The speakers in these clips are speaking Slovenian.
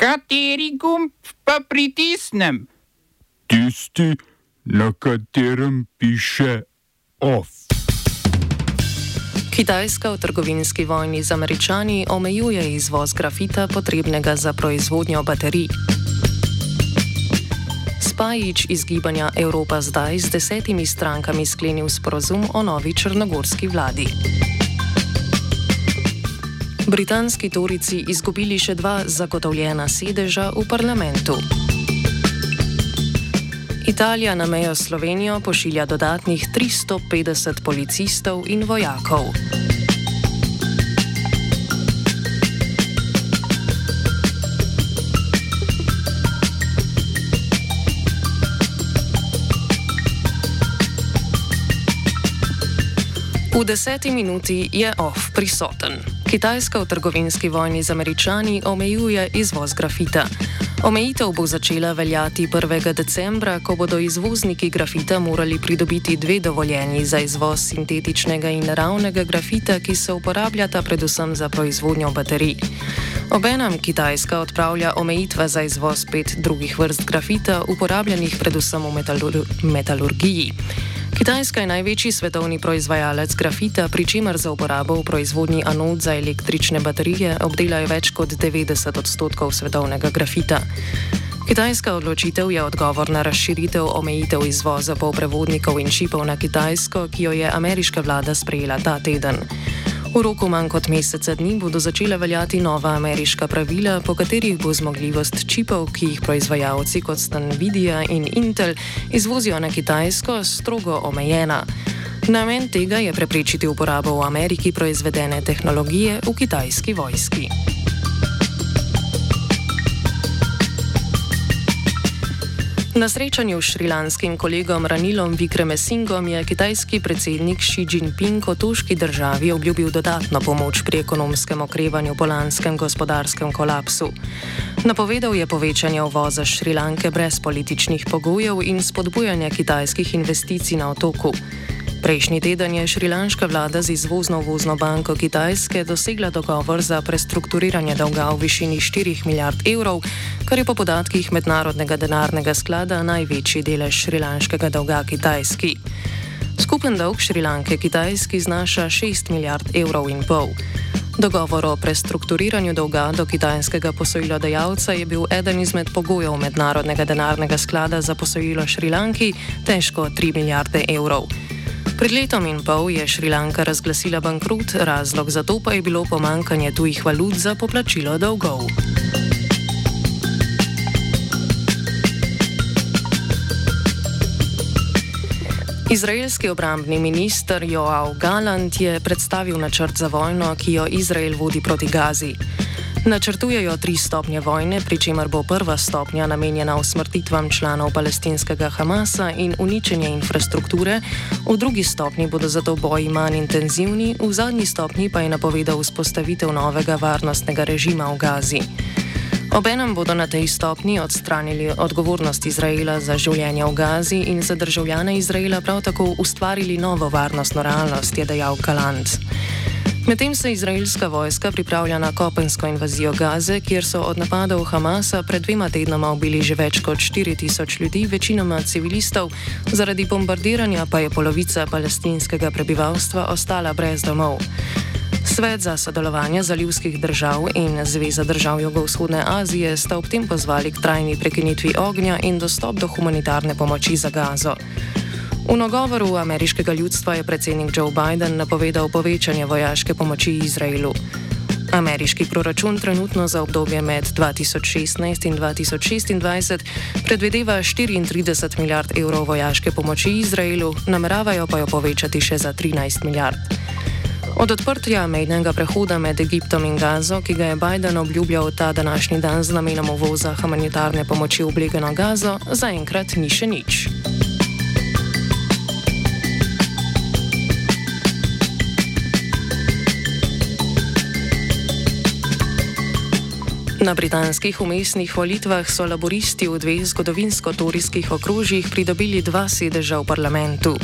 Kateri gumb pa pritisnem? Tisti, na katerem piše OF. Kitajska v trgovinski vojni z američani omejuje izvoz grafita potrebnega za proizvodnjo baterij. Spajič iz gibanja Evropa zdaj z desetimi strankami sklenil sporozum o novi črnogorski vladi. Britanski torici izgubili še dva zagotovljena sedeža v parlamentu. Italija na mejo Slovenijo pošilja dodatnih 350 policistov in vojakov. V deseti minuti je off prisoten. Kitajska v trgovinski vojni z američani omejuje izvoz grafita. Omejitev bo začela veljati 1. decembra, ko bodo izvozniki grafita morali pridobiti dve dovoljenji za izvoz sintetičnega in naravnega grafita, ki se uporabljata predvsem za proizvodnjo baterij. Obenem Kitajska odpravlja omejitve za izvoz pet drugih vrst grafita, uporabljenih predvsem v metalur metalurgiji. Kitajska je največji svetovni proizvajalec grafita, pri čemer za uporabo v proizvodnji anod za električne baterije obdelajo več kot 90 odstotkov svetovnega grafita. Kitajska odločitev je odgovor na razširitev omejitev izvoza polprevodnikov in čipov na Kitajsko, ki jo je ameriška vlada sprejela ta teden. V roku manj kot meseca dni bodo začela veljati nova ameriška pravila, po katerih bo zmogljivost čipov, ki jih proizvajalci kot sta Nvidia in Intel izvozijo na Kitajsko, strogo omejena. Namen tega je preprečiti uporabo v Ameriki proizvedene tehnologije v kitajski vojski. Na srečanju s šrilanskim kolegom Ranilom Vikremesingom je kitajski predsednik Xi Jinping otoški državi obljubil dodatno pomoč pri ekonomskem okrevanju po lanskem gospodarskem kolapsu. Napovedal je povečanje uvoza Šrilanke brez političnih pogojev in spodbujanje kitajskih investicij na otoku. Prejšnji teden je šrilanška vlada z izvozno vozno banko Kitajske dosegla dogovor za prestrukturiranje dolga v višini 4 milijard evrov, kar je po podatkih Mednarodnega denarnega sklada največji delež šrilanškega dolga Kitajski. Skupen dolg Šrilanke Kitajski znaša 6 milijard evrov in pol. Dogovor o prestrukturiranju dolga do kitajskega posojilodajalca je bil eden izmed pogojev Mednarodnega denarnega sklada za posojilo Šrilanki, težko 3 milijarde evrov. Pred letom in pol je Šrilanka razglasila bankrot, razlog za to pa je bilo pomankanje tujih valut za poplačilo dolgov. Izraelski obrambni minister Joao Galant je predstavil načrt za vojno, ki jo Izrael vodi proti Gazi. Načrtujejo tri stopnje vojne, pri čemer bo prva stopnja namenjena usmrtitvam članov palestinskega Hamasa in uničenje infrastrukture, v drugi stopnji bodo zato boji manj intenzivni, v zadnji stopnji pa je napovedal vzpostavitev novega varnostnega režima v Gazi. Obenem bodo na tej stopni odstranili odgovornost Izraela za življenje v Gazi in za državljane Izraela prav tako ustvarili novo varnostno realnost, je dejal Kalant. Medtem se izraelska vojska pripravlja na kopensko invazijo Gaze, kjer so od napadov Hamasa pred dvema tednoma ubili že več kot 4000 ljudi, večinoma civilistov, zaradi bombardiranja pa je polovica palestinskega prebivalstva ostala brez domov. Svet za sodelovanje zalivskih držav in Zveza držav Jugovzhodne Azije sta ob tem pozvali k trajni prekinitvi ognja in dostop do humanitarne pomoči za Gazo. V nagovoru ameriškega ljudstva je predsednik Joe Biden napovedal povečanje vojaške pomoči Izraelu. Ameriški proračun trenutno za obdobje med 2016 in 2026 predvideva 34 milijard evrov vojaške pomoči Izraelu, nameravajo pa jo povečati še za 13 milijard. Od odprtja mejnega prehoda med Egiptom in Gazo, ki ga je Biden obljubljal ta današnji dan z namenom uvoza humanitarne pomoči v oblegano Gazo, zaenkrat ni še nič. Na britanskih umestnih volitvah so laboristi v dveh zgodovinsko-torijskih okrožjih pridobili dva sedeža v parlamentu.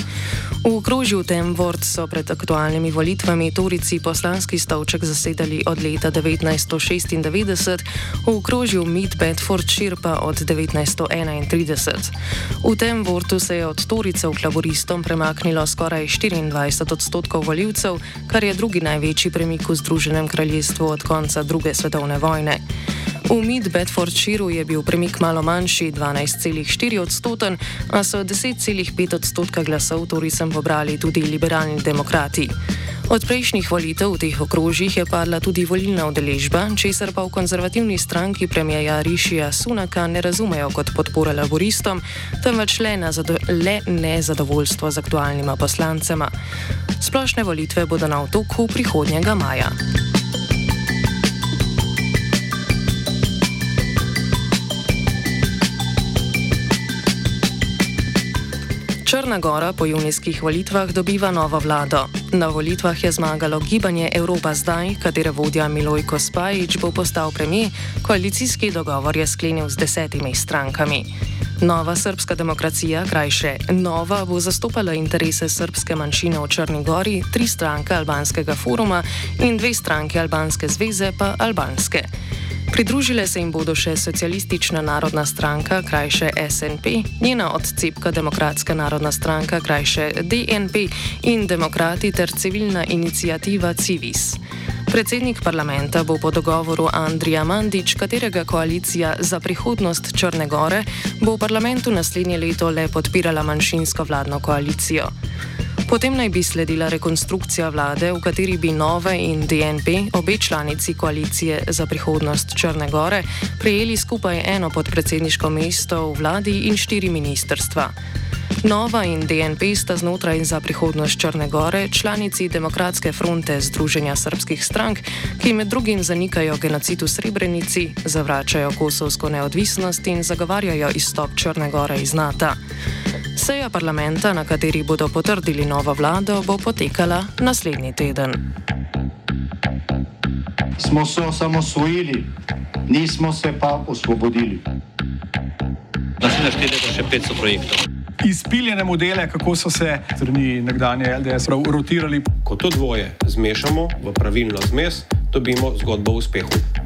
V okrožju Temvord so pred aktualnimi volitvami Torici poslanski stolček zasedali od leta 1996, v okrožju Mid Bedfordshire pa od 1931. V Temvordu se je od Toricev k laboristom premaknilo skoraj 24 odstotkov voljivcev, kar je drugi največji premik v Združenem kraljestvu od konca druge svetovne vojne. V Mid Bedfordshireu je bil premik malo manjši, 12,4 odstoten, a so 10,5 odstotka glasov torej sem pobrali tudi liberalni demokrati. Od prejšnjih volitev v teh okrožjih je padla tudi volilna udeležba, česar pa v konzervativni stranki premijeja Rišija Sunaka ne razumejo kot podpora laboristom, temveč le, le nezadovoljstvo z aktualnima poslancema. Splošne volitve bodo na otoku prihodnjega maja. Črna Gora po junijskih volitvah dobiva novo vlado. Na volitvah je zmagalo gibanje Evropa zdaj, katere vodja Milojko Spajič bo postal premijer, koalicijski dogovor je sklenil z desetimi strankami. Nova srpska demokracija, krajše Nova, bo zastopala interese srpske manjšine v Črni Gori, tri stranke albanskega foruma in dve stranke albanske zveze pa albanske. Pridružile se jim bodo še Socialistična narodna stranka, krajše SNP, njena odcepka Demokratska narodna stranka, krajše DNP in demokrati ter civilna inicijativa Civis. Predsednik parlamenta bo po dogovoru Andrija Mandič, katerega koalicija za prihodnost Črne Gore bo v parlamentu naslednje leto le podpirala manjšinsko vladno koalicijo. Potem naj bi sledila rekonstrukcija vlade, v kateri bi Nove in DNP, obe članici koalicije za prihodnost Črne Gore, prejeli skupaj eno podpredsedniško mesto v vladi in štiri ministerstva. Nova in DNP sta znotraj za prihodnost Črne Gore članici Demokratske fronte Združenja srpskih strank, ki med drugim zanikajo genocid v Srebrenici, zavračajo kosovsko neodvisnost in zagovarjajo izstop Črne Gore iz NATO. Seja parlamenta, na kateri bodo potrdili novo vlado, bo potekala naslednji teden. Smo se osamosvojili, nismo se pa osvobodili. Naslednje število je še 500 projektov. Izpiljene modele, kako so se strani nekdanje LDS rotirali. Ko to dvoje zmešamo v pravilno zmes, dobimo zgodbo o uspehu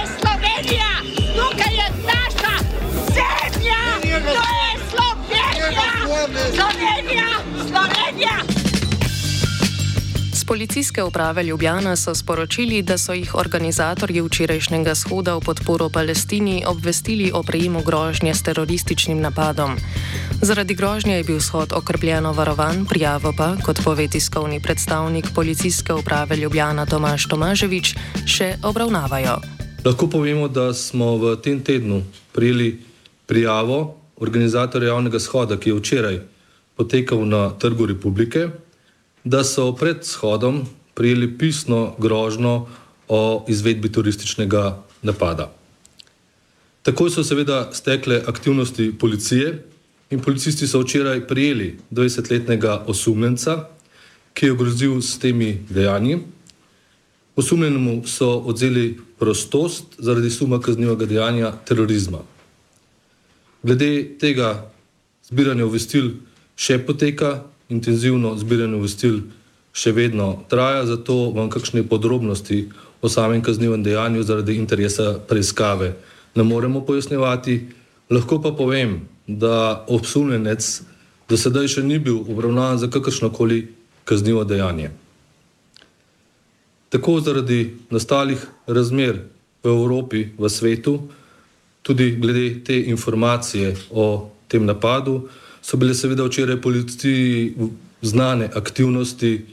policijske uprave Ljubljana so sporočili, da so jih organizatorji včerajšnjega shoda v podporo Palestini obvestili o prejemu grožnje s terorističnim napadom. Zaradi grožnje je bil shod okrbljeno varovan, prijavo pa, kot pove tiskovni predstavnik policijske uprave Ljubljana Tomaš Tomaževič, še obravnavajo. Lahko povemo, da smo v tem tednu prijeli prijavo organizatorja javnega shoda, ki je včeraj potekal na Trgu Republike da so pred shodom prijeli pisno grožno o izvedbi turističnega napada. Takoj so seveda stekle aktivnosti policije in policisti so včeraj prijeli 20-letnega osumljenca, ki je ogrozil s temi dejanji. Osumljenemu so odzeli prostost zaradi suma kaznivega dejanja terorizma. Glede tega zbiranja obvestil še poteka, intenzivno zbiranje obvestil še vedno traja, zato vam kakšne podrobnosti o samem kaznivem dejanju zaradi interesa preiskave ne moremo pojasnjevati. Lahko pa povem, da obsumljenec do sedaj še ni bil obravnavan za kakršnokoli kaznivo dejanje. Tako zaradi nastalih razmer v Evropi, v svetu, tudi glede te informacije o tem napadu, so bile seveda včeraj policiji znane aktivnosti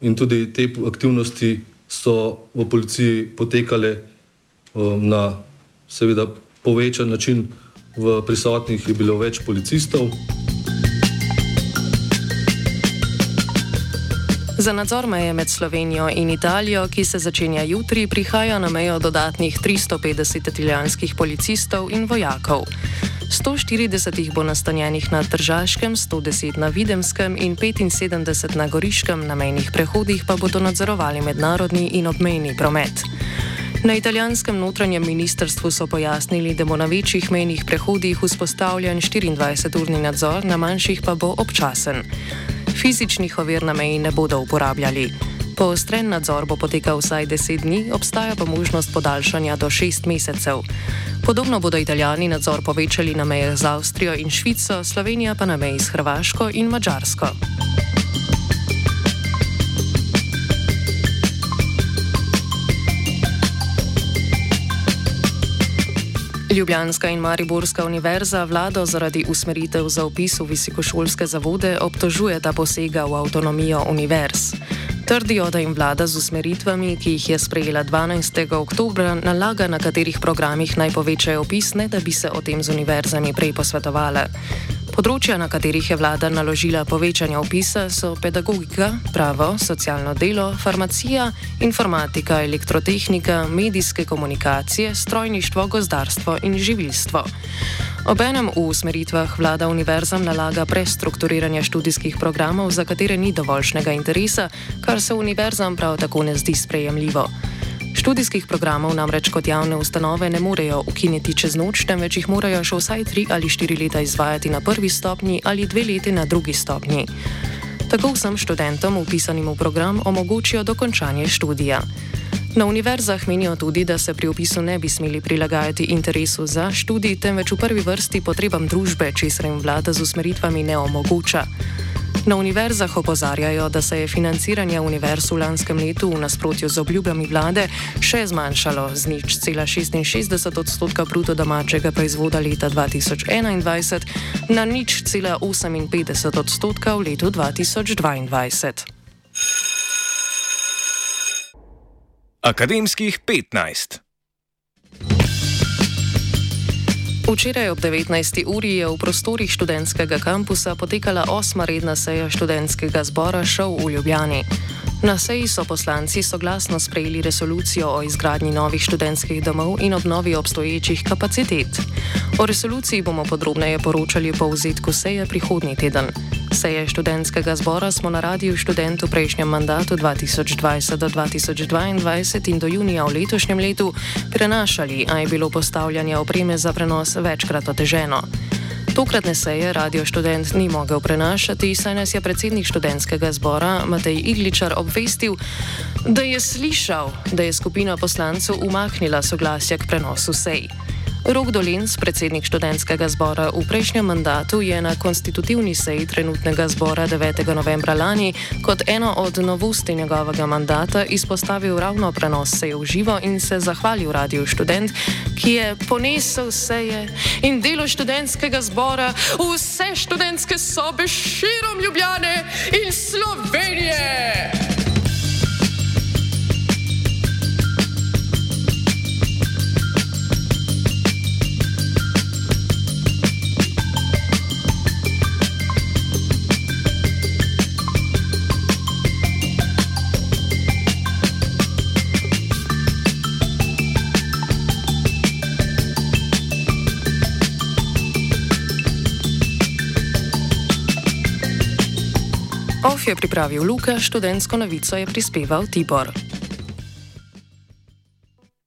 in tudi te aktivnosti so v policiji potekale um, na seveda povečan način, v prisotnih je bilo več policistov. Za nadzor meje med Slovenijo in Italijo, ki se začenja jutri, prihaja na mejo dodatnih 350 italijanskih policistov in vojakov. 140 jih bo nastanjenih na Tržaškem, 110 na Videmskem in 75 na Goriškem, na mejnih prehodih pa bodo nadzorovali mednarodni in obmejni promet. Na italijanskem notranjem ministrstvu so pojasnili, da bo na večjih mejnih prehodih vzpostavljen 24-urni nadzor, na manjših pa bo občasen. Fizičnih ovir na meji ne bodo uporabljali. Poostren nadzor bo potekal vsaj 10 dni, obstaja pa možnost podaljšanja do 6 mesecev. Podobno bodo italijani nadzor povečali na mejah z Avstrijo in Švico, Slovenija pa na meji s Hrvaško in Mačarsko. Ljubljanska in Mariborska univerza vlado zaradi usmeritev za upis v visokošolske zavode obtožuje, da posega v avtonomijo univerz. Trdijo, da jim vlada z usmeritvami, ki jih je sprejela 12. oktober, nalaga, na katerih programih naj povečajo upis, ne da bi se o tem z univerzami prej posvetovala. Področja, na katerih je vlada naložila povečanje opisa, so pedagogika, pravo, socialno delo, farmacija, informatika, elektrotehnika, medijske komunikacije, strojništvo, gozdarstvo in živilstvo. Obenem v usmeritvah vlada univerzam nalaga prestrukturiranje študijskih programov, za katere ni dovoljšnega interesa, kar se univerzam prav tako ne zdi sprejemljivo. Študijskih programov namreč kot javne ustanove ne morejo ukiniti čez noč, temveč jih morajo še vsaj tri ali štiri leta izvajati na prvi stopnji ali dve leti na drugi stopnji. Tako vsem študentom upisanim v program omogočijo dokončanje študija. Na univerzah menijo tudi, da se pri opisu ne bi smeli prilagajati interesu za študij, temveč v prvi vrsti potrebam družbe, česar jim vlada z usmeritvami ne omogoča. Na univerzah opozarjajo, da se je financiranje univerz v lanskem letu v nasprotju z obljubami vlade še zmanjšalo z nič cela 66 odstotka bruto domačega proizvoda leta 2021 na nič cela 58 odstotka v letu 2022. Akademskih 15. Včeraj ob 19. uri je v prostorih študentskega kampusa potekala osma redna seja študentskega zbora Šov v Ljubljani. Na seji so poslanci soglasno sprejeli resolucijo o izgradnji novih študentskih domov in obnovi obstoječih kapacitet. O resoluciji bomo podrobneje poročali po vzetku seje prihodnji teden. Seje študentskega zbora smo na radiju študent v prejšnjem mandatu 2020 do 2022 in do junija v letošnjem letu prenašali, a je bilo postavljanje opreme za prenos večkrat oteženo. Tokratne seje radio študent ni mogel prenašati, saj nas je predsednik študentskega zbora Matej Igličar obvestil, da je slišal, da je skupina poslancev umaknila soglasje k prenosu sej. Rok Dolins, predsednik študentskega zbora v prejšnjem mandatu, je na konstitutivni seji trenutnega zbora 9. novembra lani kot eno od novosti njegovega mandata izpostavil ravno prenos seje v živo in se zahvalil radiju študent, ki je ponesel seje in delo študentskega zbora v vse študentske sobe širom Ljubljane in Slovenije. Je pripravil Luka, študentsko novico je prispeval Tibor.